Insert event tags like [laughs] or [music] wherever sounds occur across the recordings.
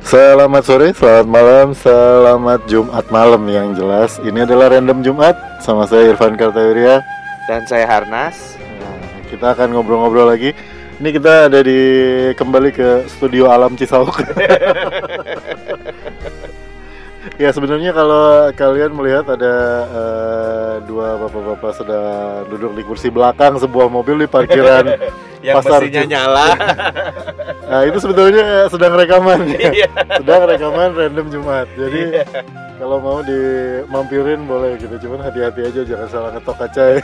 Selamat sore, selamat malam, selamat Jumat malam yang jelas. Ini adalah random Jumat sama saya Irfan Kartawirya. Dan saya Harnas. Nah, kita akan ngobrol-ngobrol lagi. Ini kita ada di kembali ke studio Alam Cisauk. [laughs] ya sebenarnya kalau kalian melihat ada eh, dua bapak-bapak sedang duduk di kursi belakang sebuah mobil di parkiran [laughs] Yang Pasar mesinnya nyala. Nah, itu sebetulnya sedang rekaman ya. [laughs] Iya. sedang rekaman random Jumat. Jadi kalau mau dimampirin boleh gitu, cuman hati-hati aja jangan salah ngetok kaca ya.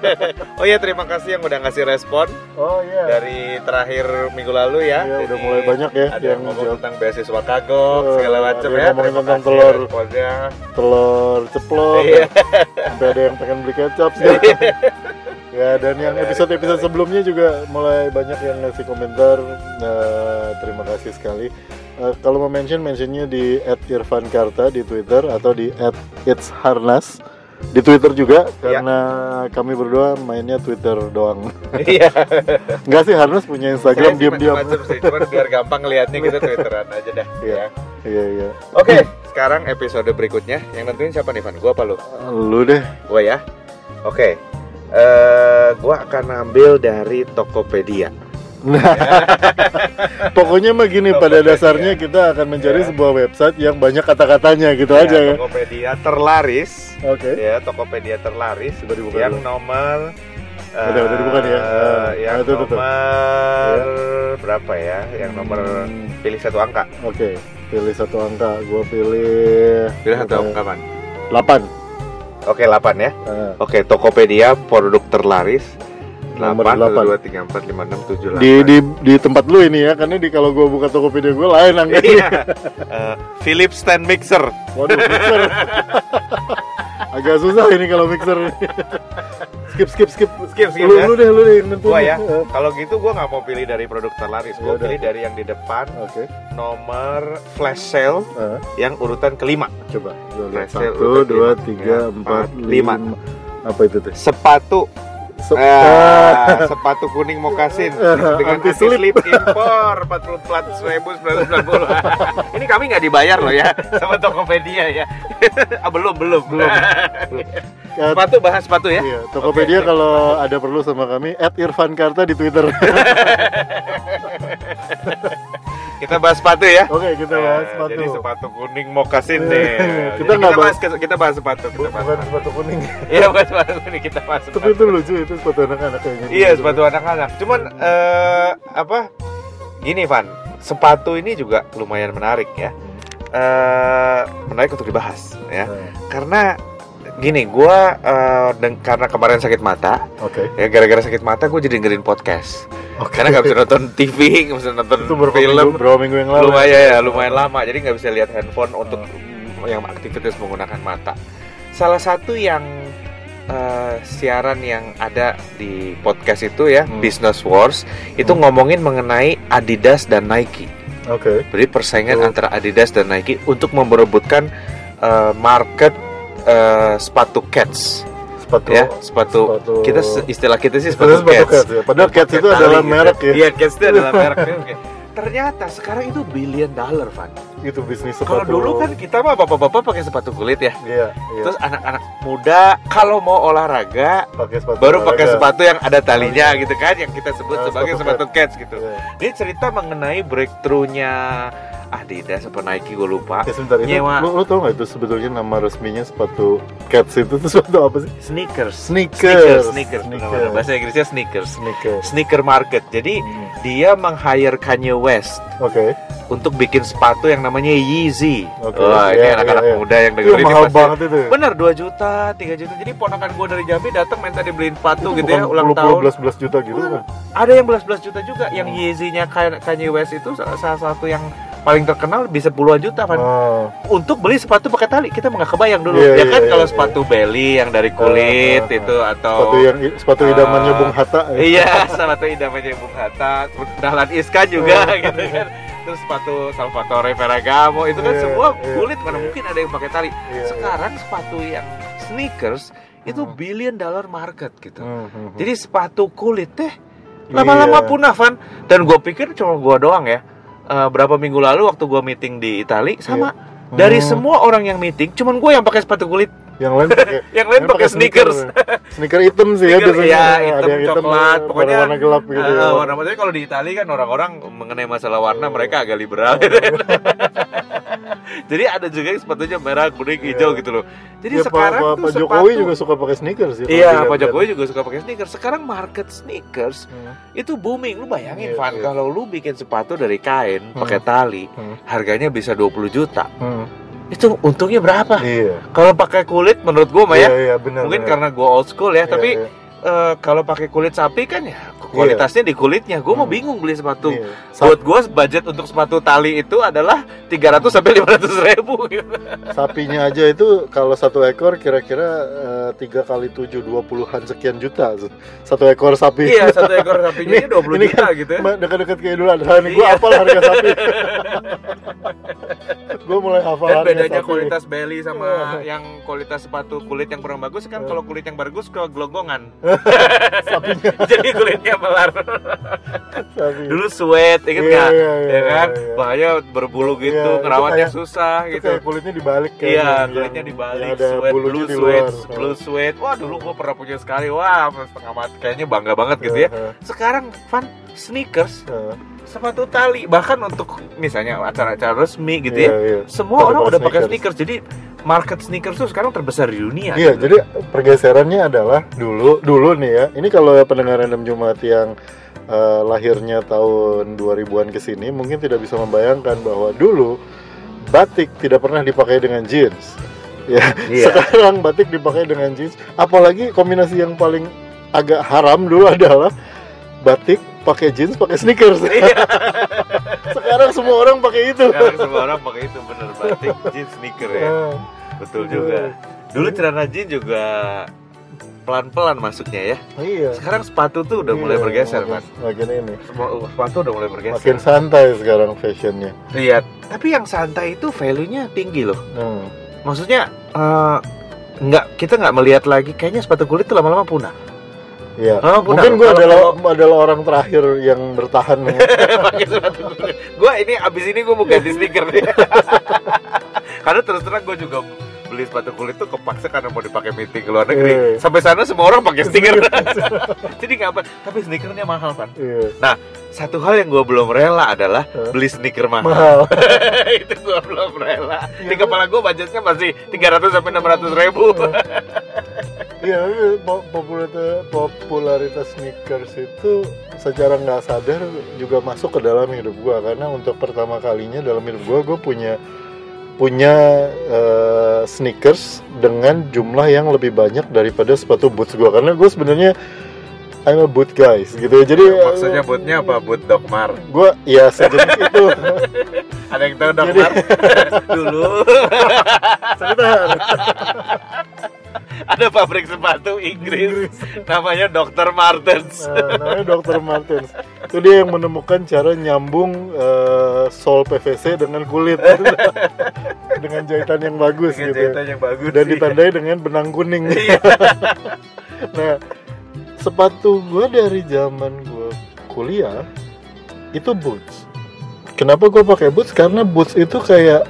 [laughs] oh iya terima kasih yang udah ngasih respon Oh iya. dari terakhir minggu lalu ya. Iya, udah mulai banyak ya Ada yang ngomong jawab. tentang beasiswa kagok Oh, segala macam ya. ngomongin tentang kasih telur. responnya. telur ceplok, Iya. sampai ada yang pengen beli kecap segala. Ya dan yang episode-episode sebelumnya juga mulai banyak yang ngasih komentar. Nah, terima kasih sekali. Eh, kalau mau mention mentionnya di @irfankarta di Twitter atau di @itsharnas di Twitter juga Iya. karena kami berdua mainnya Twitter doang. Iya. [laughs] Enggak sih Harnas punya Instagram diam-diam. sih, cuman biar gampang ngelihatnya kita twitteran aja dah. Iya. Ya. Iya iya. Oke, sekarang episode berikutnya yang nentuin siapa nih Van? Gua apa lu? Lu deh. Gua ya. Oke. Eh, gua akan ambil dari Tokopedia. Nah, [laughs] pokoknya mah gini pada Tokopedia. dasarnya kita akan mencari Ya. sebuah website yang banyak kata-katanya gitu Ya, aja ya. Tokopedia terlaris. Oke. Ya, Tokopedia terlaris dibuka yang dulu. nomor Udah, udah dibuka nih ya. eh, yang ah, itu, itu, tuh. nomor berapa ya? Yang nomor Hmm, pilih satu angka. Oke, pilih satu angka. Gua pilih Pilih satu angka man. 8. Oke, 8 ya. Ah, Oke, Tokopedia produk terlaris. Nomor 8, 8. 2, 3, 4, 5, 6, 7, 8 di di di tempat lu ini ya, karena di kalau gua buka Tokopedia gua lain angkanya. Iya. Eh, Philips Stand Mixer. Waduh, mixer. [laughs] Agak susah ini kalau mixer. [laughs] skip skip skip. Skip, skip lu, ya. lu deh, lu deh nentuin. Gua ya. Eh, Kalau gitu gua nggak mau pilih dari produk terlaris. Gua udah. pilih dari yang di depan Oke. nomor flash sale Ah, yang urutan kelima. coba. Lihat. Berhasil, Satu, dua, tiga, Ya, empat, lima. Apa itu teh? Sepatu Se- Ah, sepatu kuning mokasin dengan Anti slip. slip impor 44 ribu Ini kami nggak dibayar loh ya sama Tokopedia ya. [laughs] ah, belum belum belum. Eh, [laughs] sepatu bahas sepatu ya. Iya, Tokopedia Oke, kalau ada perlu sama kami @irfankarta di Twitter. [laughs] Kita bahas sepatu ya. Oke, kita bahas Eh, sepatu. Jadi sepatu kuning mokasin deh. Kita Kita, nggak kita bahas kita bahas sepatu. Kita bahas bukan sepatu. kuning. Iya bukan sepatu kuning kita bahas Tapi sepatu. itu lucu itu sepatu anak-anak kayaknya. Iya sepatu anak-anak. Cuman eh, apa? Gini Van, sepatu ini juga lumayan menarik ya. Eh, menarik untuk dibahas ya. Nah, Karena gini, gua eh, deng- karena kemarin sakit mata, Oke. ya gara-gara sakit mata gue jadi dengerin podcast. Oke. Karena nggak bisa nonton [laughs] TV, nggak bisa nonton itu berapa film. minggu, berapa minggu yang lalu? lumayan ya, lumayan lama. Jadi nggak bisa lihat handphone untuk yang aktivitas menggunakan mata. Salah satu yang eh, siaran yang ada di podcast itu ya, Hmm. Business Wars, itu Hmm. ngomongin mengenai Adidas dan Nike. Oke. Jadi persaingan Oh. antara Adidas dan Nike untuk memperebutkan eh, market eh, sepatu cats Sepatu. ya, sepatu, sepatu- kita istilah kita sih Sepatu, sepatu, sepatu cats. cats ya. Padahal cats itu adalah gitu. merek ya. Iya, cats itu adalah merek. [laughs] Ternyata sekarang itu billion dollar, Van. Itu bisnis Kalau sepatu. dulu kan kita mah bapak-bapak pakai sepatu kulit ya. Iya, iya. Terus anak-anak muda kalau mau olahraga pakai sepatu. baru pakai sepatu yang ada talinya gitu kan yang kita sebut Nah, sebagai sepatu sepatu cats gitu. Iya. Dia cerita mengenai breakthrough-nya Adidas apa Nike gue lupa. Ya sebentar itu, Nyewa. lu, lu tau gak itu sebetulnya nama resminya sepatu cats itu tuh sepatu apa sih? Sneakers. Sneakers. Sneakers, sneakers. Sneakers. Bahasa Inggrisnya sneakers. Sneakers. Sneaker market. Jadi Hmm. dia meng-hire Kanye West Oke. untuk bikin sepatu yang namanya Yeezy. Oke, Wah, ini iya, anak-anak iya, iya. muda yang Itu dengerin ini mahal pasti- banget itu. Bener 2 juta, 3 juta. Jadi ponakan gue dari Jambi datang minta dibeliin sepatu gitu ya ulang 10, tahun. belas belas juta gitu kan? Ada yang belas-belas juta juga. Yang Yeezy-nya Kanye West itu salah satu yang paling terkenal bisa puluhan juta kan. Oh, Untuk beli sepatu pakai tali kita nggak kebayang dulu. Iya, ya iya, kan iya, kalau iya. sepatu belly yang dari kulit Ah, ah, itu atau sepatu yang sepatu idamannya Ah, Bung Hatta. ya. Iya, [laughs] sepatu idamannya Bung Hatta, Dahlan Iskan juga Iya. [laughs] gitu kan. Terus sepatu Salvatore Ferragamo itu kan Iya, semua kulit mana iya. mungkin ada yang pakai tali. Iya, Sekarang sepatu yang sneakers itu Hmm. billion dollar market gitu. Hmm, hmm, hmm. Jadi sepatu kulit teh lama-lama Iya. punah Van dan gue pikir cuma gue doang ya eh, berapa minggu lalu waktu gua meeting di Itali sama. Dari Hmm. semua orang yang meeting cuman gue yang pakai sepatu kulit yang lain pakai [laughs] yang lain pakai sneakers sneaker hitam sih ya Sneaker, biasanya ya, ada hitam, yang hitam coklat, ada pokoknya warna gelap gitu ya. Ah, warna maksudnya kalau di Itali kan orang-orang mengenai masalah warna Oh. mereka agak liberal [laughs] jadi ada juga yang sepatunya merah kuning hijau Iya. gitu loh jadi Ya, sekarang Pak, tuh Pak Jokowi juga suka pakai sneakers ya. Iya, Pak. Jokowi juga suka pakai sneakers. Sekarang market sneakers Hmm. itu booming. Lu bayangin, Iya, Van, iya. kalau lu bikin sepatu dari kain Hmm. pakai tali, Hmm. harganya bisa 20 juta. Hmm. Itu untungnya berapa? Iya. Kalau pakai kulit menurut gua mah Iya, ya, iya, benar. mungkin benar. karena gua old school ya, Iya, tapi iya. Eh, kalau pakai kulit sapi kan ya kualitasnya di kulitnya. Gua mau Hmm. bingung beli sepatu. Iya. Sa- Buat gua budget untuk sepatu tali itu adalah 300 sampai 500 ribu gitu. [laughs] sapinya aja itu kalau satu ekor kira-kira eh, tiga kali tujuh dua puluhan sekian juta satu ekor sapi. iya, satu ekor sapinya 20 [laughs] ini juta gitu ya. Dekat-dekat kayak dulu ada gue Iya. hafal harga sapi. [laughs] gue mulai hafal Dan bedanya sapi. kualitas belly sama Iya. yang kualitas sepatu kulit yang kurang bagus kan Iya. kalau kulit yang bagus ke gelonggongan. Sapinya [laughs] Jadi kulitnya melar. sapi. Dulu sweat, inget Iya, nggak? iya, iya, ya kan? iya. Makanya berbulu gitu, Iya, ngerawatnya kayak- susah Itu gitu. kayak kulitnya dibalik kayak Iya, yang- kulitnya dibalik, yang ada sweat, blue di sweat, luar. blue sweat. Wah, dulu gua pernah punya sekali. Wah, setengah mati. Kayaknya bangga banget gitu ya. Sekarang fun sneakers. Sepatu tali, bahkan untuk misalnya acara-acara resmi gitu Iya, ya. iya. Semua Pada orang udah pakai sneakers. Jadi market sneakers tuh sekarang terbesar di dunia. Iya, gitu. jadi pergeserannya adalah dulu dulu nih ya. Ini kalau pendengar random Jumat yang eh, lahirnya tahun 2000-an ke sini mungkin tidak bisa membayangkan bahwa dulu batik tidak pernah dipakai dengan jeans. [laughs] Ya, Iya. sekarang batik dipakai dengan jeans. Apalagi kombinasi yang paling agak haram dulu adalah batik pakai jeans pakai sneakers. Iya. [laughs] sekarang semua orang pakai itu. Sekarang semua orang pakai itu bener batik jeans sneaker ya. Eh, Betul juga. Dulu celana jeans juga pelan-pelan masuknya ya. iya. Sekarang sepatu tuh udah mulai Iya, bergeser, makin- Mas. Makin ini. Semua sepatu udah mulai bergeser. Makin santai sekarang fashionnya. Iya, tapi yang santai itu value-nya tinggi loh. Hmm. Maksudnya eh, nggak kita nggak melihat lagi kayaknya sepatu kulit tuh lama-lama punah. Iya. Oh, Mungkin gue Kalau- adalah adalah orang terakhir yang bertahan [laughs] pakai sepatu. Gua ini abis ini gue mau ganti sneaker nih. [laughs] [laughs] Karena terus terang gue juga beli sepatu kulit tuh kepaksa karena mau dipakai meeting ke luar negeri. Iya. Sampai sana semua orang pakai sneaker. [laughs] Jadi ngapa? Tapi sneakernya mahal kan. Iya. Satu hal yang gue belum rela adalah Hah? beli sneaker mahal. mahal. [laughs] itu gue belum rela. Di Iya. kepala gue budgetnya masih 300 sampai 600 ribu. Iya, po- popularitas popularitas sneakers itu secara nggak sadar juga masuk ke dalam hidup gua karena untuk pertama kalinya dalam hidup gua gue punya punya eh, sneakers dengan jumlah yang lebih banyak daripada sepatu boots gua karena gue sebenarnya I'm a boot guys gitu ya jadi Maksudnya bootnya apa? Boot Dokmar. gue ya sejenis [laughs] itu Ada yang tahu Jadi- Dokmar? [laughs] Dulu sebentar [laughs] ada pabrik sepatu Inggris namanya Dr. Martens. Nah, namanya Dr. Martens. Itu dia yang menemukan cara nyambung eh, sol PVC dengan kulit [laughs] dengan jahitan yang bagus Dengan gitu. jahitan yang bagus Dan sih. ditandai dengan benang kuning. Iya. [laughs] nah, sepatu gua dari zaman gua kuliah itu boots. Kenapa gua pakai boots? Karena boots itu kayak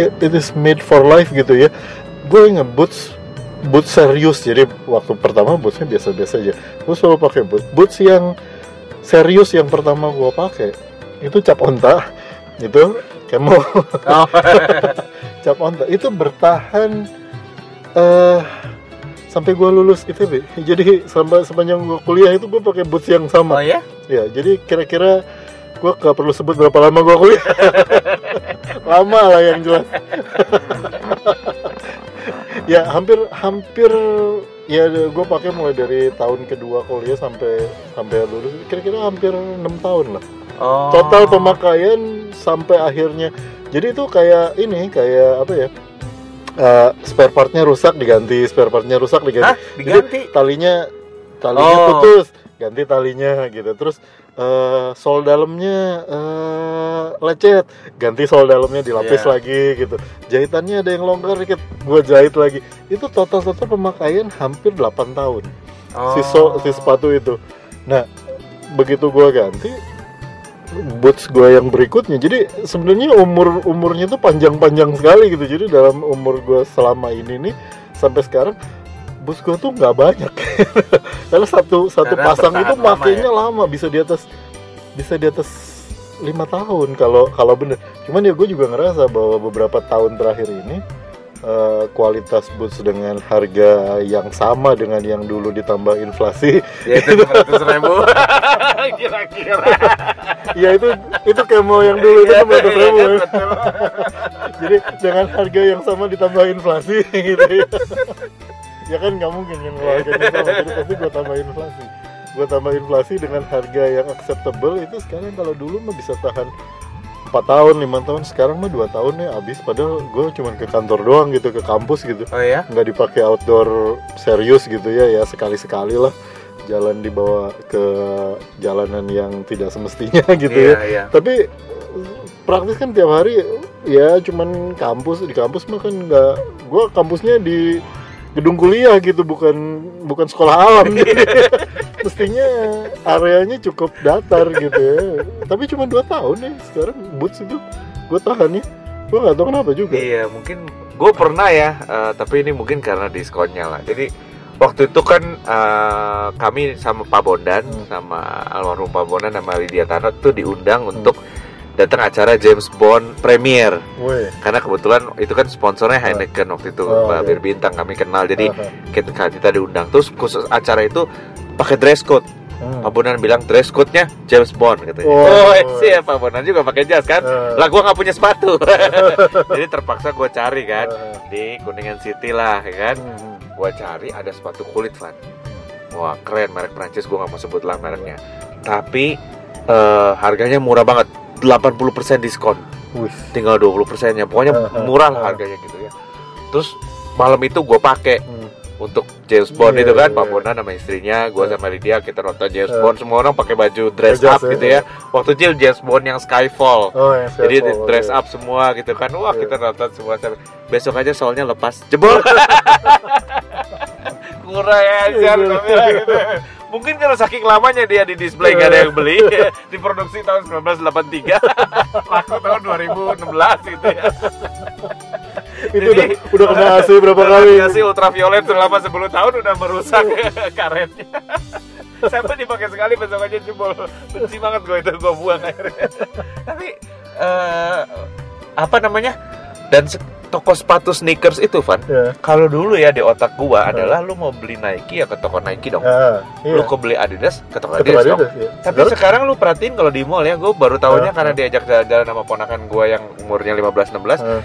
it, it is made for life gitu ya. Gue inget boots boots serius jadi waktu pertama bootsnya biasa-biasa aja. Gue selalu pakai boots. Boots yang serius yang pertama gua pakai itu cap onta itu kemo Oh. [laughs] cap onta itu bertahan eh sampai gua lulus ITB jadi sampai sepanjang gua kuliah itu gua pakai boots yang Oh sama ya? ya jadi kira-kira gua gak perlu sebut berapa lama gua kuliah [laughs] lama lah yang jelas [laughs] ya hampir hampir ya gue pakai mulai dari tahun kedua kuliah sampai sampai lulus kira-kira hampir enam tahun lah Oh. total pemakaian sampai akhirnya jadi itu kayak ini kayak apa ya eh, spare partnya rusak diganti spare partnya rusak diganti Hah? Diganti? talinya talinya Oh. putus ganti talinya gitu terus eh, sol dalamnya eh, lecet ganti sol dalamnya dilapis Iya. lagi gitu jahitannya ada yang longgar dikit gua jahit lagi itu total total pemakaian hampir 8 tahun Oh. si, so- si sepatu itu. Nah, begitu gua ganti, boots gue yang berikutnya jadi sebenarnya umur umurnya tuh panjang-panjang sekali gitu jadi dalam umur gue selama ini nih sampai sekarang boots gue tuh nggak banyak. [laughs] Karena satu satu Karena pasang itu lama makainya lama bisa di atas bisa di atas lima tahun kalau kalau bener. Cuman ya gue juga ngerasa bahwa beberapa tahun terakhir ini eh, kualitas boots dengan harga yang sama dengan yang dulu ditambah inflasi ya itu lima ratus ribu. [laughs] Kira-kira. Ya itu itu kemo yang dulu itu Iya, enam ratus iya ribu. ya. betul. [laughs] jadi dengan harga yang sama ditambah inflasi gitu ya ya kan nggak mungkin kan kalau harganya sama. Jadi pasti gue tambah inflasi. Gue tambah inflasi dengan harga yang acceptable itu sekarang kalau dulu mah bisa tahan 4 tahun lima tahun. Sekarang mah dua tahun ya habis. Padahal gue cuman ke kantor doang gitu ke kampus gitu. Oh ya nggak dipakai outdoor serius gitu ya. Ya sekali sekali lah. Jalan dibawa ke jalanan yang tidak semestinya [laughs] gitu ya. iya iya. Tapi praktis kan tiap hari ya cuman kampus. Di kampus mah kan nggak gua kampusnya di gedung kuliah gitu bukan bukan sekolah alam jadi [laughs] mestinya areanya cukup datar gitu ya. Tapi cuma dua tahun ya sekarang boots itu gue tahan ya. Gue nggak tahu kenapa juga. Iya, mungkin gue pernah ya, eh, tapi ini mungkin karena diskonnya lah. Jadi waktu itu kan eh, kami sama Pak Bondan, Hmm. sama almarhum Pak Bondan sama Lydia Tano tuh diundang untuk datang acara James Bond Premier. Weh. Karena kebetulan itu kan sponsornya Heineken waktu itu, Oh, Mbak iya. Bintang kami kenal. Jadi Aha. kita, kita diundang. Terus khusus acara itu pakai dress code. Hmm. Pak Bondan bilang dress code-nya James Bond katanya. Oh. Oh, Pak Bondan juga pakai jas kan? Eh, Lah gua nggak punya sepatu. [laughs] Jadi terpaksa gue cari kan eh, di Kuningan City lah ya kan. hmm. Gua cari ada sepatu kulit Van. Wah keren merek Prancis gue nggak mau sebut lah mereknya. Tapi eh, harganya murah banget. 80% diskon. Wih. Tinggal 20% nya. Pokoknya Uh, uh, murah lah uh. harganya gitu ya. Terus malam itu gue pakai Hmm. untuk James Bond Iya, itu kan iya, Pak iya. Bondan sama istrinya, gue Iya. sama Lydia kita nonton James Iya. Bond semua orang pakai baju dress Jas up ya, gitu iya. ya. Waktu itu James Bond yang Skyfall. Oh, Jadi Skyfall, dress oke. up semua gitu kan. Wah, Iya. kita nonton semua. Besok aja soalnya lepas. Jebol. [laughs] Kurang ajar Iya. gua bilang gitu. Mungkin karena saking lamanya dia di display nggak ada yang beli [laughs] [laughs] Diproduksi tahun 1983 [laughs] Laku tahun 2016 gitu ya. Itu Jadi, udah, udah kena AC berapa kali? Radiasi ultraviolet selama 10 tahun udah merusak karetnya. Sampai dipakai sekali besok aja jebol. Benci banget gue itu, gue buang akhirnya Tapi eh, Apa namanya? Dan se- toko sepatu sneakers itu Van ya Kalau dulu ya di otak gua adalah Lu mau beli Nike ya ke toko Nike dong ya iya. Lu kau beli Adidas ke toko Ketua Adidas dong Adidas, ya. tapi Sekarang- sekarang lu perhatiin kalau di mall ya, gue baru tahunya Ah, karena diajak jalan-jalan sama ponakan gue yang umurnya 15-16 Ah,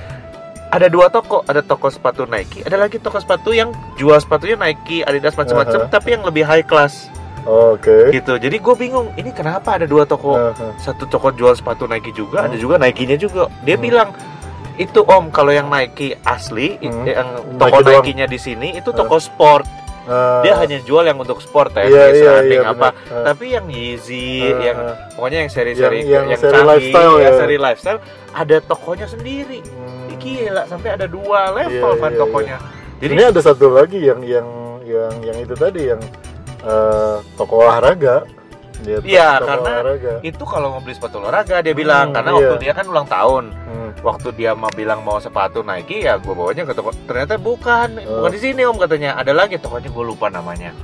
Ada dua toko, ada toko sepatu Nike, ada lagi toko sepatu yang jual sepatunya Nike, Adidas macam-macam, Aha. tapi yang lebih high class oke gitu. Jadi gue bingung, ini kenapa ada dua toko? Ah, ah. Satu toko jual sepatu Nike juga, ada Hmm. juga Nike-nya juga. Dia Hmm. bilang itu om kalau yang Nike asli, Hmm. yang toko Nike. Nike-nya di sini itu toko sport. Ah, Dia hanya jual yang untuk sport, tenis, iya, running iya, apa. Ah, Tapi yang Yeezy, ah, yang pokoknya yang seri-seri Yang- yang seri canggih, lifestyle ya, ya. seri lifestyle ada tokonya sendiri Hmm. Gila sampai ada dua level Iya, kan iya, tokonya jadi ini ada satu lagi yang yang yang yang itu tadi yang eh, toko olahraga Dia Iya, karena olahraga. itu kalau mau beli sepatu olahraga dia bilang Hmm, karena iya. waktu dia kan ulang tahun Hmm. waktu dia mau bilang mau sepatu Nike ya gue bawanya ke toko ternyata bukan Oh. bukan di sini om katanya ada lagi tokonya gue lupa namanya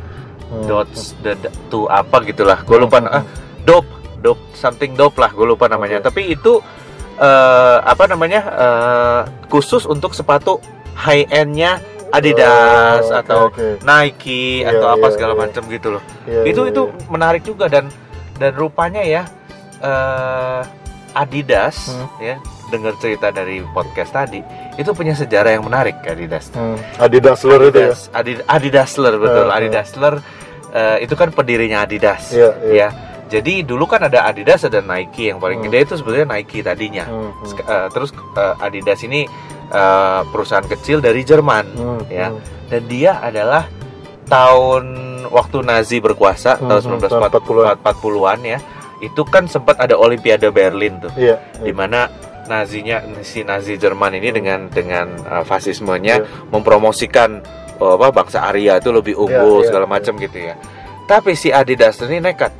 Hmm. dots the, the- to apa gitulah gue lupa Hmm. ah dope dope something dope lah gue lupa namanya Oke. tapi itu eh, apa namanya eh, khusus untuk sepatu high endnya Adidas Oh, oke, atau oke. Nike Iya, atau apa iya, segala iya. macam gitu loh Iya, itu iya, itu iya. menarik juga dan dan rupanya ya eh, Adidas Hmm. ya dengar cerita dari podcast tadi itu punya sejarah yang menarik Adidas Hmm. Adidas Lur itu ya. Adidas Adid- Adidasler betul Uh, uh. Adidasler eh, itu kan pendirinya Adidas Iya, iya. ya jadi dulu kan ada Adidas ada Nike yang paling Hmm. gede itu sebenarnya Nike tadinya Hmm, hmm. Eh, terus eh, Adidas ini eh, perusahaan kecil dari Jerman Hmm, ya. hmm. dan dia adalah tahun waktu Nazi berkuasa Hmm, tahun hmm, tahun 1940-an 40-an ya itu kan sempat ada Olimpiade Berlin tuh Iya. di mana Nazinya si Nazi Jerman ini dengan dengan uh, fasismenya Iya. mempromosikan uh, apa bangsa Arya itu lebih unggul Iya, iya, segala iya. macam gitu ya. Tapi si Adidas ini nekat.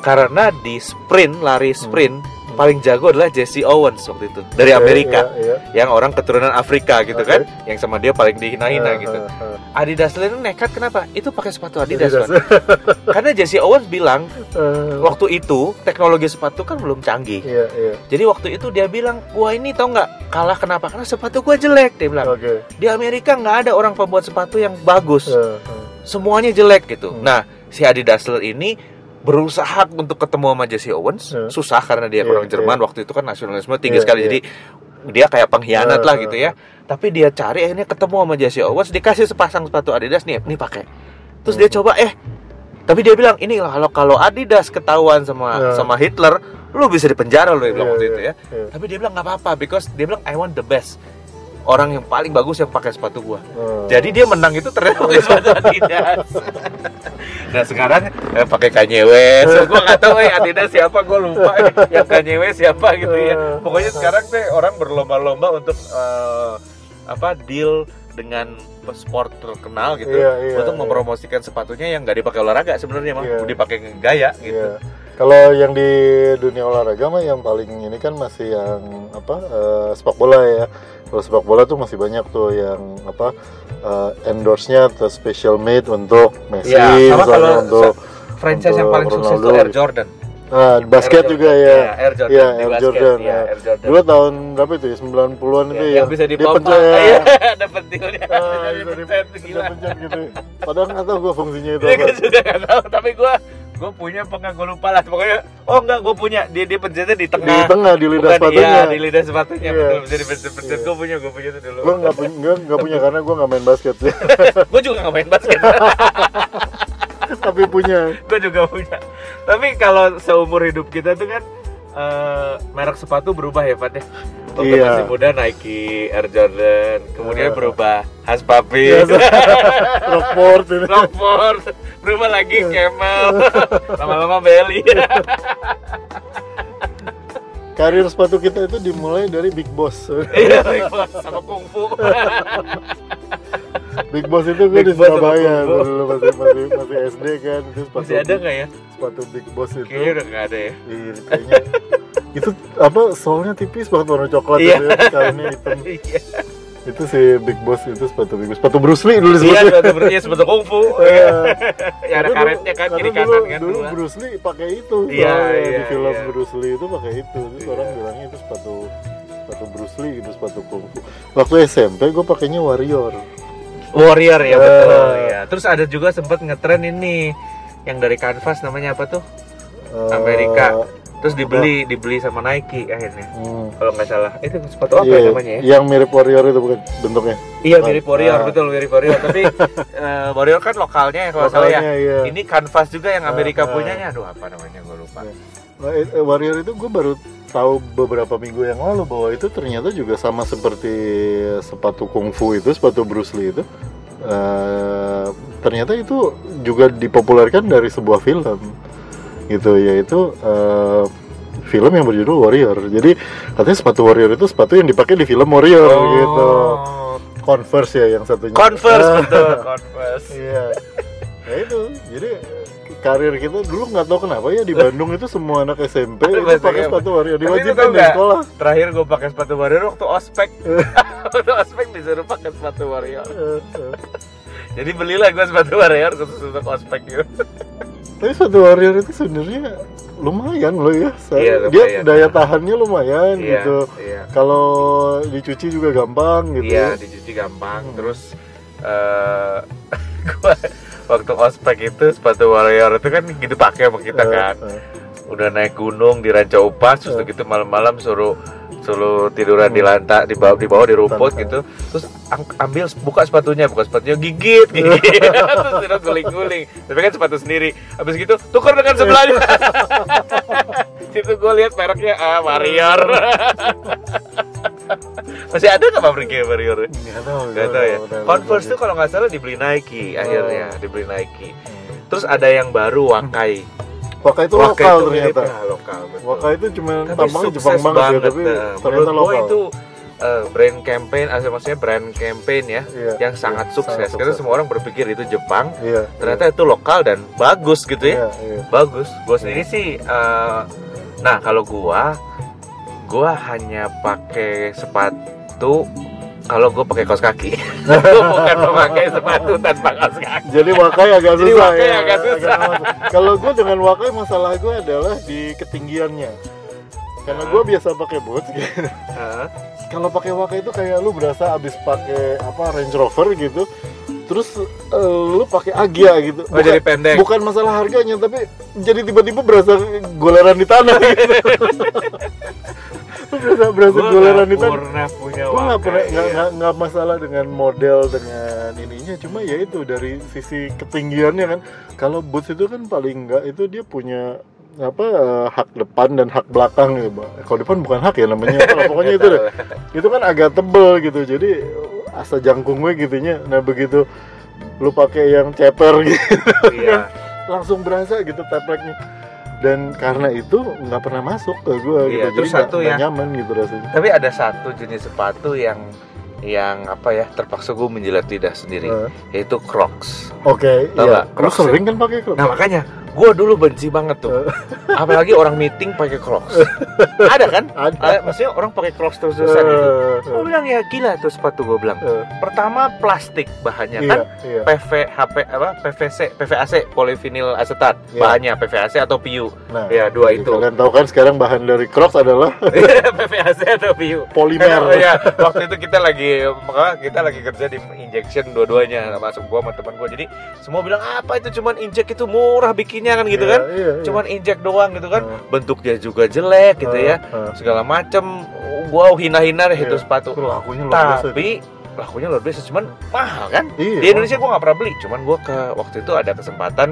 karena di sprint lari sprint Hmm. Paling jago adalah Jesse Owens waktu itu dari Amerika iya, iya. yang orang keturunan Afrika gitu Oke. kan yang sama dia paling dihina-hina Eh, gitu eh, eh. Adidas itu nekat kenapa itu pakai sepatu Adidas, Adidas. Wan. [laughs] karena Jesse Owens bilang Eh, waktu itu teknologi sepatu kan belum canggih Iya, iya. jadi waktu itu dia bilang gua ini tau nggak kalah kenapa karena sepatu gua jelek dia bilang Oke. di Amerika nggak ada orang pembuat sepatu yang bagus Eh, eh. semuanya jelek gitu. Hmm. Nah, si Adi Dassler ini berusaha untuk ketemu sama Jesse Owens, Hmm. susah karena dia Iya, orang Jerman waktu itu kan nasionalisme tinggi Iya, sekali. iya. Jadi dia kayak pengkhianat Hmm, lah gitu ya. Tapi dia cari akhirnya ketemu sama Jesse Owens, dikasih sepasang sepatu Adidas nih, nih pakai. Terus dia Hmm. coba eh tapi dia bilang ini kalau kalau Adidas ketahuan sama Hmm. sama Hitler, lu bisa dipenjara lu dia bilang Iya, waktu iya, itu ya. iya. Tapi dia bilang nggak apa-apa because dia bilang I want the best. Orang yang paling bagus yang pakai sepatu gua. Eh, Jadi dia menang itu ternyata pakai [laughs] sepatu Adidas. nah sekarang eh, pakai Kanye West. So, gua nggak tahu eh Adidas siapa, gua lupa. eh, yang Kanye West siapa gitu ya. Pokoknya sekarang teh orang berlomba-lomba untuk eh, apa deal dengan sport terkenal gitu Iya, iya, untuk iya. mempromosikan sepatunya yang nggak dipakai olahraga sebenarnya mah Iya. dipakai gaya gitu. Iya. Kalau yang di dunia olahraga mah yang paling ini kan masih yang apa eh, sepak bola ya. Kalau sepak bola tuh masih banyak tuh yang apa eh, endorse-nya atau special made untuk Messi, Iya, sama misalnya kalau untuk Franchise yang Untuk paling sukses Ronaldo itu Air. Jordan. nah, basket Air juga Jordan. ya. Iya, Air Jordan. Iya, di Air basket. Jordan, Iya, ya. Air Jordan. Dulu tahun berapa itu ya? 90-an itu Ya, ya. yang bisa dia dipompa. pencet. Iya, [laughs] dapat dealnya. Ah, Bisa dipencet, gitu. Padahal nggak tahu gue fungsinya itu Iya, apa. gue juga nggak tahu, tapi gue gue punya apa nggak? Gue lupa lah. Pokoknya oh enggak gue punya. Dia dia pencetnya di Di tengah tengah di lidah Bukan, sepatunya. iya, di lidah sepatunya. Iya. betul bisa dipencet pencet. Iya. gue punya gue punya itu dulu. Gue nggak punya, gue nggak punya karena gue nggak main basket. [laughs] Gue juga nggak main basket. Tapi punya. gue juga punya. Tapi kalau seumur hidup kita tuh kan eh, merek sepatu berubah ya Pat ya waktu Iya. masih muda Nike Air Jordan kemudian Iya. berubah Puppy Iya, Rockport ini. Rockford berubah lagi Iya. Camel lama-lama Belly Karir sepatu kita itu dimulai dari Big Boss. Iya, Big Boss sama kungfu. [laughs] Big Boss itu gue di Surabaya dulu masih masih masih SD kan itu sepatu Masih ada nggak ya? sepatu Big Boss itu. Kayaknya udah nggak ada ya. Iya, kayaknya itu apa soalnya tipis banget warna coklat itu ya, kainnya hitam. [laughs] Iya. Itu si Big Boss itu sepatu Big Boss. Sepatu Bruce Lee dulu Iya, disebutnya. sepatu berarti sepatu kungfu. [laughs] Iya. Ya ada karetnya kan kiri kanan dulu, kan dulu. Bruce Lee pakai itu Iya, iya, di film iya. Bruce Lee itu pakai itu terus Iya. orang bilangnya itu sepatu sepatu Bruce Lee gitu sepatu kungfu waktu SMP gue pakainya Warrior Warrior ya betul. Ya. Terus ada juga sempat ngetren ini yang dari kanvas namanya apa tuh? Eh, Amerika. Terus dibeli dibeli sama Nike akhirnya. hmm, Kalau nggak salah. Itu sepatu apa iya, ya namanya ya? yang mirip Warrior itu bukan bentuknya Iya mirip Warrior, Ah. betul mirip Warrior. Tapi [laughs] eh, Warrior kan lokalnya ya kalau salah ya. Iya. Ini kanvas juga yang Amerika Ah, ah. punyanya. Aduh apa namanya gue lupa. Iya. Eh, eh, Warrior itu gue baru tahu beberapa minggu yang lalu bahwa itu ternyata juga sama seperti sepatu kungfu itu, sepatu Bruce Lee itu. Eh, ternyata itu juga dipopulerkan dari sebuah film, gitu yaitu eh, film yang berjudul Warrior. Jadi katanya sepatu Warrior itu sepatu yang dipakai di film Warrior, gitu. Converse ya yang satunya. Converse Ah, betul, Converse. Iya. Ya itu. Jadi karir kita dulu nggak tahu kenapa ya di Bandung itu semua anak SMP itu pakai ya. sepatu itu diwajibkan di nggak? sekolah. Terakhir gue pakai sepatu Warrior waktu ospek. [laughs] waktu ospek disuruh pakai sepatu Warrior. Eh, eh. Jadi belilah gue sepatu Warrior khusus untuk ospek gitu. Tapi sepatu Warrior itu sebenarnya lumayan loh ya. Saya- Iya, Dia lumayan. daya tahannya lumayan Iya, gitu. iya. Kalau dicuci juga gampang gitu. Iya, dicuci gampang. Hmm. Terus eh [laughs] gua waktu ospek itu sepatu Warrior itu kan gitu pakai sama kita Eh, kan. eh. Udah naik gunung di Ranca Upas terus Eh. gitu malam-malam suruh suruh tiduran di Hmm. lantai di bawah di bawah di rumput gitu terus ambil buka sepatunya buka sepatunya gigit [laughs] gigit terus udah guling-guling tapi kan sepatu sendiri habis gitu tukar dengan sebelahnya [laughs] situ gue lihat mereknya ah Warrior [laughs] [laughs] masih ada nggak pabriknya Warrior Nggak tahu. Gak tau ya. udah- Converse udah- tuh kalau nggak salah dibeli Nike akhirnya, Oh. dibeli Nike. Hmm. Terus ada yang baru Wakai. Waka itu Wakai lokal itu ternyata. ya, lokal. betul. Waka itu cuma tampangnya Jepang banget, ya, tapi nah. ternyata lokal. itu eh, brand campaign, ah, maksudnya brand campaign ya, Iya, yang iya, sangat sukses. sangat Karena sukses. semua orang berpikir itu Jepang, Iya. ternyata itu lokal dan bagus gitu ya. Iya, iya. Bagus. Gue sendiri sih, eh, nah kalau gua, gua hanya pakai sepatu kalau gue pakai kaos kaki. [laughs] Gua bukan memakai sepatu tanpa kaos kaki. Jadi wakai agak Jadi susah wakai ya. agak susah. Kalau gue dengan wakai masalah gue adalah di ketinggiannya. Karena gue biasa pakai boots gitu. Kalau pakai wakai itu kayak lu berasa abis pakai apa Range Rover gitu. Terus eh, lu pakai Agia gitu. Oh jadi pendek. bukan masalah harganya tapi jadi tiba-tiba berasa goleran di tanah gitu. [laughs] Berasa berasa Gua goleran di tanah. pernah punya Gue nggak pernah nggak ya. nggak- nggak masalah dengan model dengan ininya cuma ya itu dari sisi ketinggiannya kan kalau boots itu kan paling nggak itu dia punya apa hak depan dan hak belakang gitu kalau depan bukan hak ya namanya apa, pokoknya itu deh itu kan agak tebel gitu jadi asa jangkung gue gitunya nah begitu lu pakai yang ceper [laughs] gitu Iya. langsung berasa gitu tepleknya dan karena itu nggak pernah masuk ke gue gitu Iya, jadi terus nggak- satu nggak ya. nyaman gitu rasanya Tapi ada satu jenis sepatu yang yang apa ya terpaksa gue menjilat lidah sendiri Eh, yaitu Crocs. Oke, Tau iya. Lu Crocs sering kan pakai Crocs? Nah makanya gue dulu benci banget tuh. [laughs] Apalagi orang meeting pakai Crocs. ada kan? Ada. Ada, maksudnya orang pakai Crocs terus-terusan gitu. Eh, Gue bilang ya gila tuh sepatu gue bilang. eh, Pertama plastik bahannya iya, kan iya. PV HP apa PVC PVAC polyvinyl acetat Iya. bahannya PVAC atau PU Nah, ya dua itu Kalian tahu kan sekarang bahan dari Crocs adalah [laughs] PVAC atau PU polimer. [laughs] Ya, waktu itu kita lagi kita lagi kerja di injection dua-duanya masuk gua sama teman gua. Jadi semua bilang apa itu cuman injek itu murah bikinnya kan gitu Iya, kan. Iya, iya. Cuman injek doang gitu kan. Eh, Bentuknya juga jelek gitu ya. eh. Segala macem gua hina-hina deh itu Iya. sepatu. Lakunya luar. Tapi lakunya luar biasa cuman mahal kan. Iya. Di Indonesia gua nggak pernah beli, cuman gua ke waktu itu ada kesempatan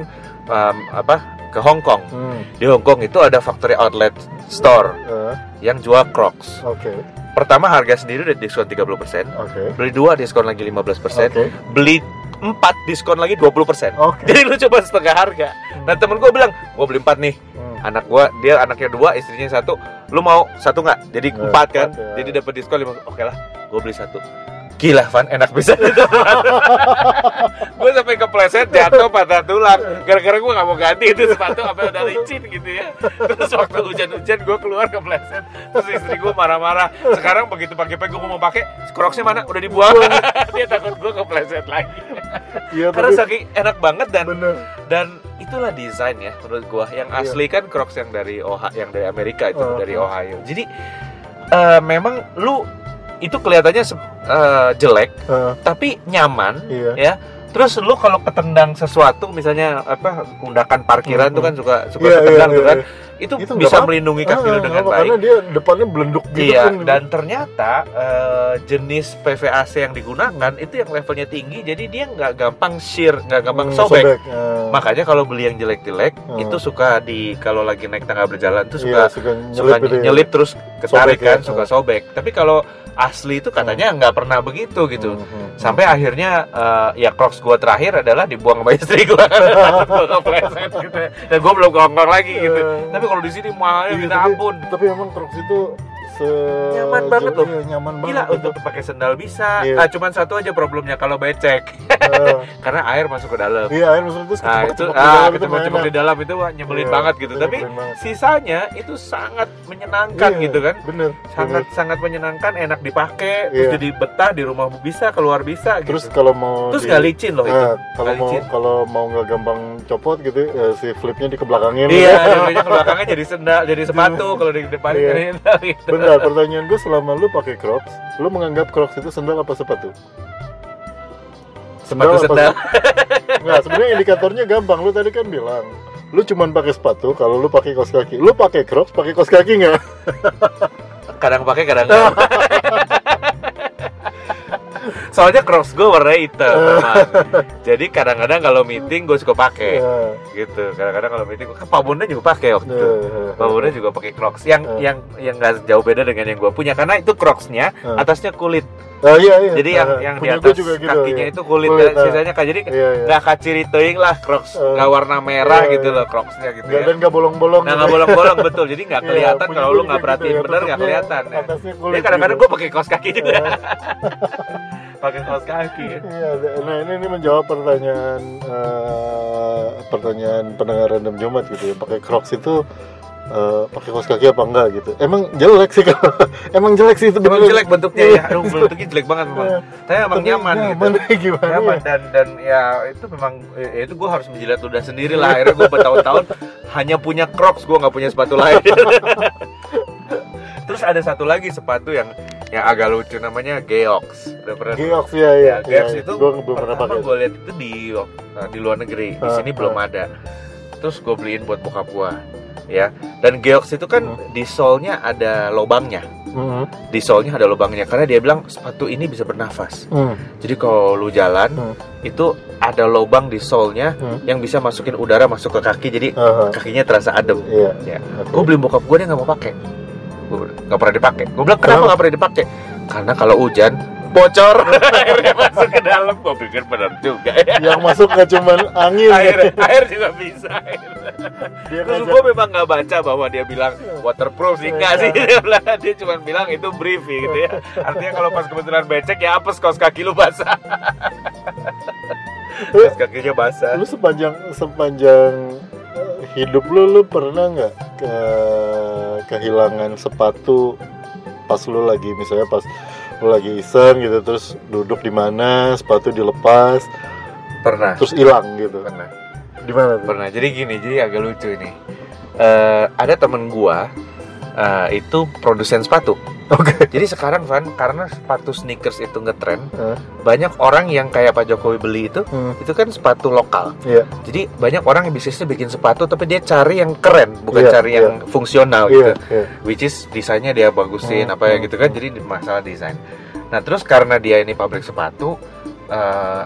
um, apa ke Hong Kong. Hmm, Di Hong Kong itu ada factory outlet store eh, yang jual Crocs. Oke, Pertama harga sendiri udah diskon 30%. oke, beli dua diskon lagi 15% oke, beli empat diskon lagi 20% oke. jadi lu coba setengah harga. Nah temen gue bilang gue beli empat nih. Hmm, anak gue dia anaknya dua istrinya satu. Lu mau satu nggak? Jadi Nggak, empat kan. ya. jadi dapat diskon lima oke lah gue beli satu gila Van enak bisa. Gue sampai kepleset jatuh patah tulang. Gara-gara gue nggak mau ganti itu sepatu apa udah licin gitu ya. Terus waktu hujan-hujan gue keluar kepleset. Terus istri gue marah-marah. Sekarang begitu pagi-pagi gue mau pakai crocsnya mana? Udah dibuang. [laughs] Dia takut gue kepleset lagi. Iya, karena tapi saking enak banget dan bener. dan itulah desain ya menurut gua. Yang Iya. asli kan Crocs yang dari Ohio yang dari Amerika itu Oh. dari Ohio. Jadi eh, memang lu itu kelihatannya eh, jelek Eh, tapi nyaman iya. ya terus lu kalau ketendang sesuatu misalnya apa undakan parkiran Mhm. tuh kan suka suka Iya, ketendang iya, tuh kan iya. itu, Itu bisa apa-apa. melindungi kaki lu Ah, dengan apa, baik Karena dia depannya belenduk gitu Iya, kan. dan ternyata eh, jenis PVAC yang digunakan itu yang levelnya tinggi, jadi dia nggak gampang shear, nggak gampang Hmm, sobek. eh. Makanya kalau beli yang jelek-jelek, Hmm. itu suka di kalau lagi naik tangga berjalan tuh Iya, suka suka suka nyelip, gitu ya. nyelip terus ketarik Sobek kan, ya. suka sobek. Tapi kalau asli itu katanya nggak pernah begitu gitu. Hmm, hmm, hmm. Sampai akhirnya eh, ya Crocs gua terakhir adalah dibuang sama [laughs] istri kepleset gitu. Dan gua belum kongkong lagi gitu. Eh, Tapi kalau di sini mahalnya Iya, minta ampun. tapi emang Crocs itu se Nyaman banget loh. Iya, nyaman Gila banget untuk pakai sendal bisa. Iya. Ah, cuman satu aja problemnya kalau becek Eh, [laughs] karnya air masuk ke dalam. iya air masuk terus Nah, itu ah dalam itu kecebak-kecebak mainan. di dalam itu wah, nyebelin Iya, banget gitu. itu Tapi banget. sisanya itu sangat menyenangkan Iya, gitu kan. bener Sangat bener. sangat menyenangkan, enak dipakai, terus Iya. jadi betah di rumah bisa, keluar bisa gitu. terus kalau mau Terus nggak licin loh itu. Nah, kalau mau kalau mau nggak gampang copot gitu eh, si flipnya dikebelakangin Iya, [laughs] jadinya ke belakangnya jadi sendal, jadi sepatu kalau di depan Iya. sendal gitu. Benar, pertanyaan gue selama lu pakai Crocs, lu menganggap Crocs itu sendal apa sepatu? Sepatu apa sendal. [laughs] Nggak, sebenarnya indikatornya gampang. Lu tadi kan bilang, lu cuman pakai sepatu kalau lu pakai kaos kaki. Lu pakai Crocs, pakai kaos kaki nggak? Kadang pakai, kadang enggak. [laughs] soalnya crocs gue warna hitam memang. jadi kadang-kadang kalau meeting gue suka pakai Ya, gitu kadang-kadang kalau meeting kan Pak Bunda juga pakai waktu itu ya, Pak Bunda juga pakai crocs yang Eh. yang yang nggak jauh beda dengan yang gue punya karena itu crocsnya Eh. atasnya kulit Oh iya iya. jadi yang yang di atas juga gitu, kakinya iya. itu kulit, Kulit, dan sisanya kan jadi Iya iya. nggak kaciri teuing lah crocs Eh. nggak warna merah Iya, gitu iya. loh crocsnya gitu ya dan nggak bolong-bolong. nah gitu. nggak bolong-bolong betul jadi nggak Iya, kelihatan kalau lu nggak perhatiin gitu ya, bener nggak kelihatan ya. Kadang-kadang gue pakai kaos kaki juga Iya. [laughs] pakai kaos kaki. Iya, nah ini ini menjawab pertanyaan eh, pertanyaan pendengar random Jumat gitu ya. Pakai Crocs itu eh, pakai kaos kaki apa enggak gitu. Emang jelek sih kalau [laughs] emang jelek sih itu emang jelek bentuknya ya? Aduh bentuknya jelek banget memang. Iya. tapi emang Tapi nyaman gitu. nyaman gimana? Nyaman ya? dan dan ya itu memang ya itu gue harus menjilat ludah sendiri lah. Akhirnya gue bertahun-tahun hanya punya Crocs gue nggak punya sepatu lain [laughs] terus ada satu lagi sepatu yang yang agak lucu namanya Geox udah pernah Geox ya ya. Ya, Geox iya, itu gua belum pernah pakai. gue lihat itu di di luar negeri di Ah, sini ah. belum ada terus gue beliin buat bokap gue ya dan Geox itu kan Hmm. di solnya ada lubangnya Mhm. di solnya ada lubangnya karena dia bilang sepatu ini bisa bernafas Hmm. jadi kalau lu jalan Hmm. itu ada lubang di solnya Hmm. yang bisa masukin udara masuk ke kaki jadi Aha. kakinya terasa adem Iya. Ya. Oke. gue beli bokap gue dia nggak mau pakai gue nggak pernah dipakai. Gue bilang kenapa nggak pernah dipakai? Karena kalau hujan bocor. [laughs] Airnya masuk ke dalam. Gue pikir benar juga ya. Yang masuk nggak cuman angin. air air juga bisa. Dia terus gue memang nggak baca bahwa dia bilang waterproof sih enggak sih? Dia bilang dia cuma bilang itu brief gitu ya. Artinya kalau pas kebetulan becek ya apes kaos kaki lu basah. Kaos kakinya basah. lu sepanjang sepanjang hidup lu lu pernah nggak ke kehilangan sepatu pas lu lagi misalnya pas lu lagi iseng gitu terus duduk di mana sepatu dilepas pernah. terus hilang gitu? Pernah. Di mana pernah. Jadi gini jadi agak lucu ini. Eh, ada temen gua eh, itu produsen sepatu oke. Jadi sekarang Van karena sepatu sneakers itu ngetren Hah? banyak orang yang kayak Pak Jokowi beli itu Hmm, itu kan sepatu lokal. Iya. Jadi banyak orang yang bisnisnya bikin sepatu tapi dia cari yang keren bukan Iya, cari yang fungsional gitu. Iya iya. Which is desainnya dia bagusin Hmm, apa ya hmm, gitu kan jadi masalah desain. Nah terus karena dia ini pabrik sepatu eh,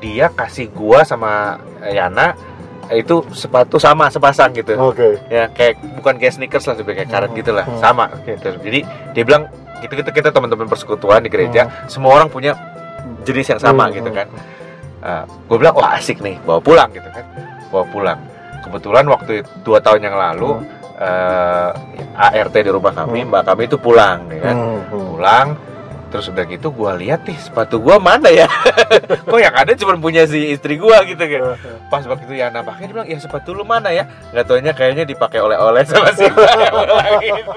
dia kasih gua sama Yana itu sepatu sama sepasang gitu. Oke. Ya kayak bukan kayak sneakers lah lebih kayak karet Hmm, gitu lah. Hmm. sama gitu. Jadi dia bilang gitu gitu kita teman-teman persekutuan di gereja semua orang punya jenis yang sama Hmm, gitu hmm. kan gue bilang wah asik nih bawa pulang gitu kan. Bawa pulang. Kebetulan waktu itu, dua tahun yang lalu eh, ART di rumah kami Hmm. mbak kami itu pulang ya kan. Hmm, hmm. pulang terus udah gitu gua lihat nih sepatu gua mana ya? [laughs] Kok yang ada cuma punya si istri gua gitu kan? Pas waktu itu Yana pakai dia bilang ya sepatu lu mana ya? Nggak taunya kayaknya dipakai oleh-oleh sama si [laughs] Mbak yang pulang itu.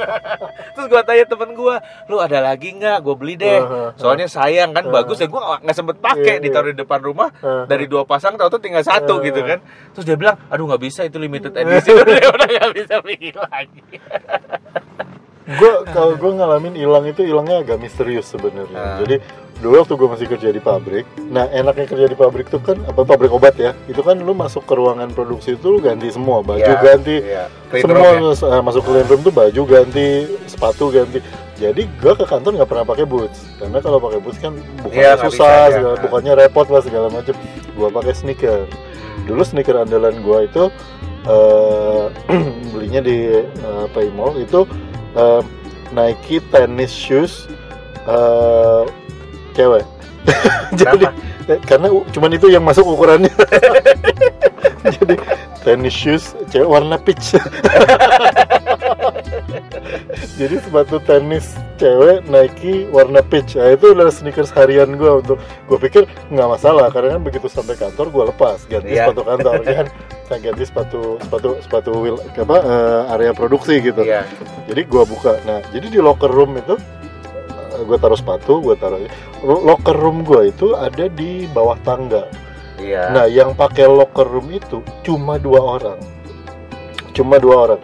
terus gua tanya temen gua lu ada lagi nggak? Gue beli deh. Soalnya sayang kan bagus ya gua nggak- sempet pakai Iya, iya. ditaruh di depan rumah dari dua pasang tau tuh tinggal satu gitu kan. Terus dia bilang aduh nggak bisa itu limited edition. [laughs] Dia udah nggak bisa bikin lagi gue kalau gue ngalamin hilang itu hilangnya agak misterius sebenarnya Ah. jadi dulu waktu gue masih kerja di pabrik nah enaknya kerja di pabrik tuh kan apa pabrik obat ya itu kan lu masuk ke ruangan produksi itu lu ganti semua baju Iya, ganti iya. Clean semua room ya. uh, masuk ke clean room tuh baju ganti sepatu ganti jadi gue ke kantor nggak pernah pakai boots karena kalau pakai boots kan bukannya Iya, nggak susah bisa, ya. segala, Ah. bukannya repot lah segala macem gue pakai sneaker dulu sneaker andalan gue itu eh, [clears throat] belinya di uh, Paymall itu eh, Nike tennis shoes eh, cewek. [laughs] Jadi karena cuman itu yang masuk ukurannya. [laughs] Jadi tennis shoes cewek warna peach [laughs] jadi sepatu tenis cewek Nike warna peach. Nah, itu adalah sneakers harian gue untuk gue pikir nggak masalah karena kan begitu sampai kantor gue lepas ganti Iya. sepatu kantor kan? Saya ganti sepatu sepatu sepatu wheel apa eh, area produksi gitu. Iya. Jadi gua buka. Nah jadi di locker room itu eh, gua taruh sepatu gua taruh locker room gua itu ada di bawah tangga. Iya. Nah yang pakai locker room itu cuma dua orang. Cuma dua orang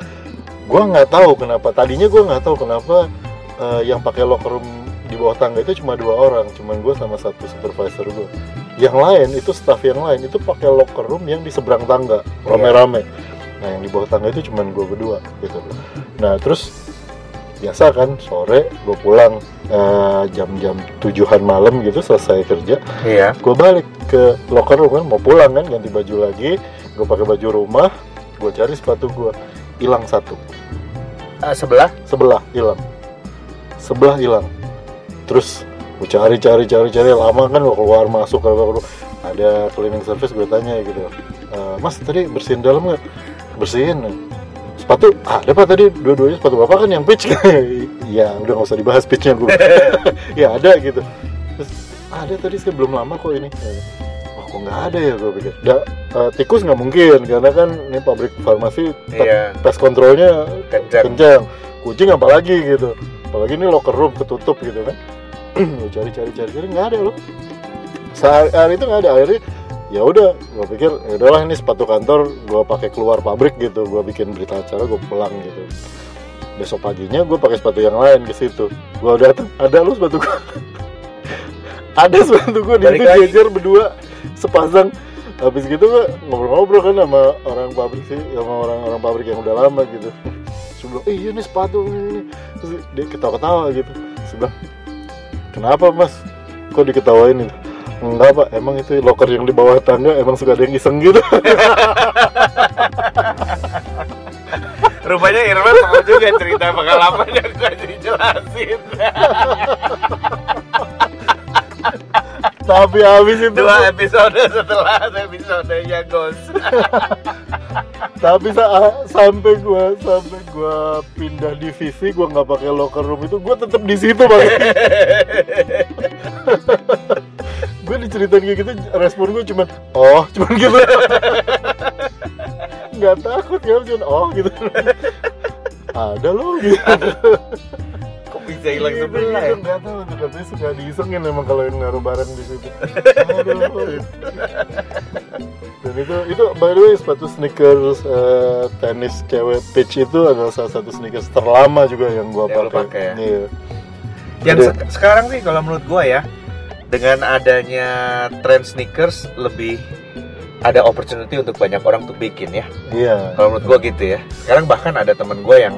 gua nggak tahu kenapa. Tadinya gua nggak tahu kenapa eh, yang pakai locker room di bawah tangga itu cuma dua orang. Cuman gua sama satu supervisor gua. Yang lain itu staff yang lain itu pakai locker room yang di seberang tangga. Rame-rame. Nah yang di bawah tangga itu cuman gua berdua gitu. Nah terus biasa kan sore gue pulang eh, jam-jam tujuhan malam gitu selesai kerja. Iya. gue balik ke locker room kan mau pulang kan ganti baju lagi. Gue pakai baju rumah gue cari sepatu gue hilang satu. Eh, sebelah. sebelah hilang. Sebelah hilang. Terus gue cari cari cari cari. Lama kan gue keluar masuk keluar. ada cleaning service gue tanya gitu. "Eh, mas tadi bersihin dalam nggak? Bersihin. Sepatu? Ada pak. Tadi dua-duanya sepatu bapak kan yang pitch. [laughs] Ya udah nggak usah dibahas pitchnya gue [laughs] ya ada gitu. Terus ada tadi saya belum lama kok ini kok nggak ada ya gue pikir? Da, eh, tikus nggak mungkin karena kan ini pabrik farmasi tes- Iya. tes kontrolnya Kencang. kencang kucing apalagi gitu. Apalagi ini locker room ketutup gitu kan. [clears throat] Cari cari cari cari nggak ada loh saat hari itu nggak ada. Akhirnya ya udah gue pikir ya udahlah ini sepatu kantor gue pakai keluar pabrik gitu. Gue bikin berita acara gue pulang gitu. Besok paginya gue pakai sepatu yang lain ke situ. Gue datang ada lu sepatu gue [laughs] ada sepatu gue di jejer berdua sepasang. Habis gitu gue ngobrol-ngobrol kan sama orang pabrik sih sama orang-orang pabrik yang udah lama gitu. Sebelum eh iya nih sepatu ini, ini." terus dia ketawa-ketawa gitu. Sebelah kenapa mas? Kok diketawain itu enggak pak. Emang itu locker yang di bawah tangga emang suka ada yang iseng gitu. Rupanya Irfan mau juga cerita pengalaman yang gak dijelasin. [laughs] tapi habis itu Dua episode setelah episodenya Ghost. [laughs] tapi sa- sampai gua sampai gua pindah divisi gua nggak pakai locker room itu gua tetap di situ bang. [laughs] Gue diceritain kayak gitu respon gue cuman oh cuman gitu. Nggak takut ya cuman oh gitu. [laughs] Ada loh gitu Bisa hilang Gitu, sebelah gitu, ya? nggak tahu tuh katanya suka diisengin emang kalau yang naruh barang di situ Aduh. [laughs] dan itu itu by the way sepatu sneakers eh, tenis cewek pitch itu adalah salah satu sneakers terlama juga yang gua Yang pakai pakai ya? Iya. Yang se- sekarang sih kalau menurut gua ya dengan adanya trend sneakers lebih ada opportunity untuk banyak orang untuk bikin ya. iya Kalau menurut gua gitu ya. Sekarang bahkan ada temen gua yang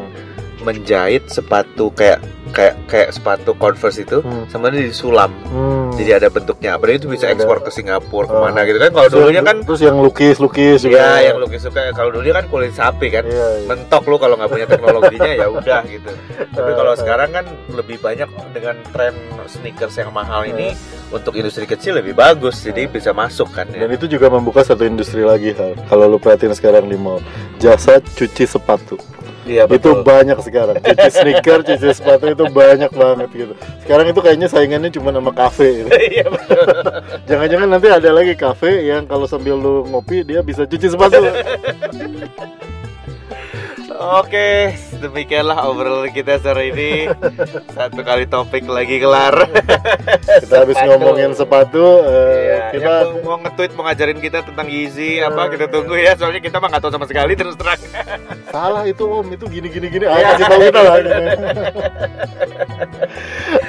menjahit sepatu kayak kayak kayak sepatu Converse itu Hmm. sebenarnya disulam. Hmm. Jadi ada bentuknya. Apalagi itu bisa Ada. ekspor ke Singapura Oh. ke mana gitu kan. Kalau dulunya kan terus yang lukis lukis juga ya yang lu suka kalau dulunya kan kulit sapi kan. iya, iya. mentok lu kalau nggak punya teknologinya ya udah gitu. Tapi kalau sekarang kan lebih banyak dengan tren sneakers yang mahal ini untuk industri kecil lebih bagus, jadi bisa masuk kan ya. dan itu juga membuka satu industri lagi hal kalau lu perhatiin sekarang di mall jasa cuci sepatu Iya itu betul. banyak sekarang cuci sneaker cuci sepatu itu banyak banget gitu sekarang itu kayaknya saingannya cuma sama kafe gitu. [laughs] Iya betul. jangan-jangan nanti ada lagi kafe yang kalau sambil lu ngopi dia bisa cuci sepatu [laughs] Oke, demikianlah obrolan kita sore ini. Satu kali topik lagi kelar. kita habis ngomongin sepatu eh, Iya, kita yang mau, mau nge-tweet mau ngajarin kita tentang Yeezy apa kita tunggu ya. Soalnya kita mah nggak tahu sama sekali terus terang. salah itu om. Itu gini gini gini ah, kasih tahu kita lah [laughs]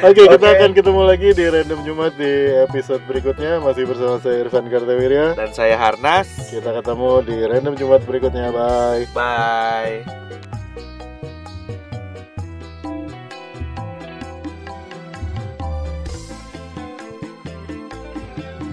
Oke, kita Oke. akan ketemu lagi di Random Jumat di episode berikutnya. Masih bersama saya Irfan Kartawirya Dan saya Harnas. Kita ketemu di Random Jumat berikutnya, bye Bye.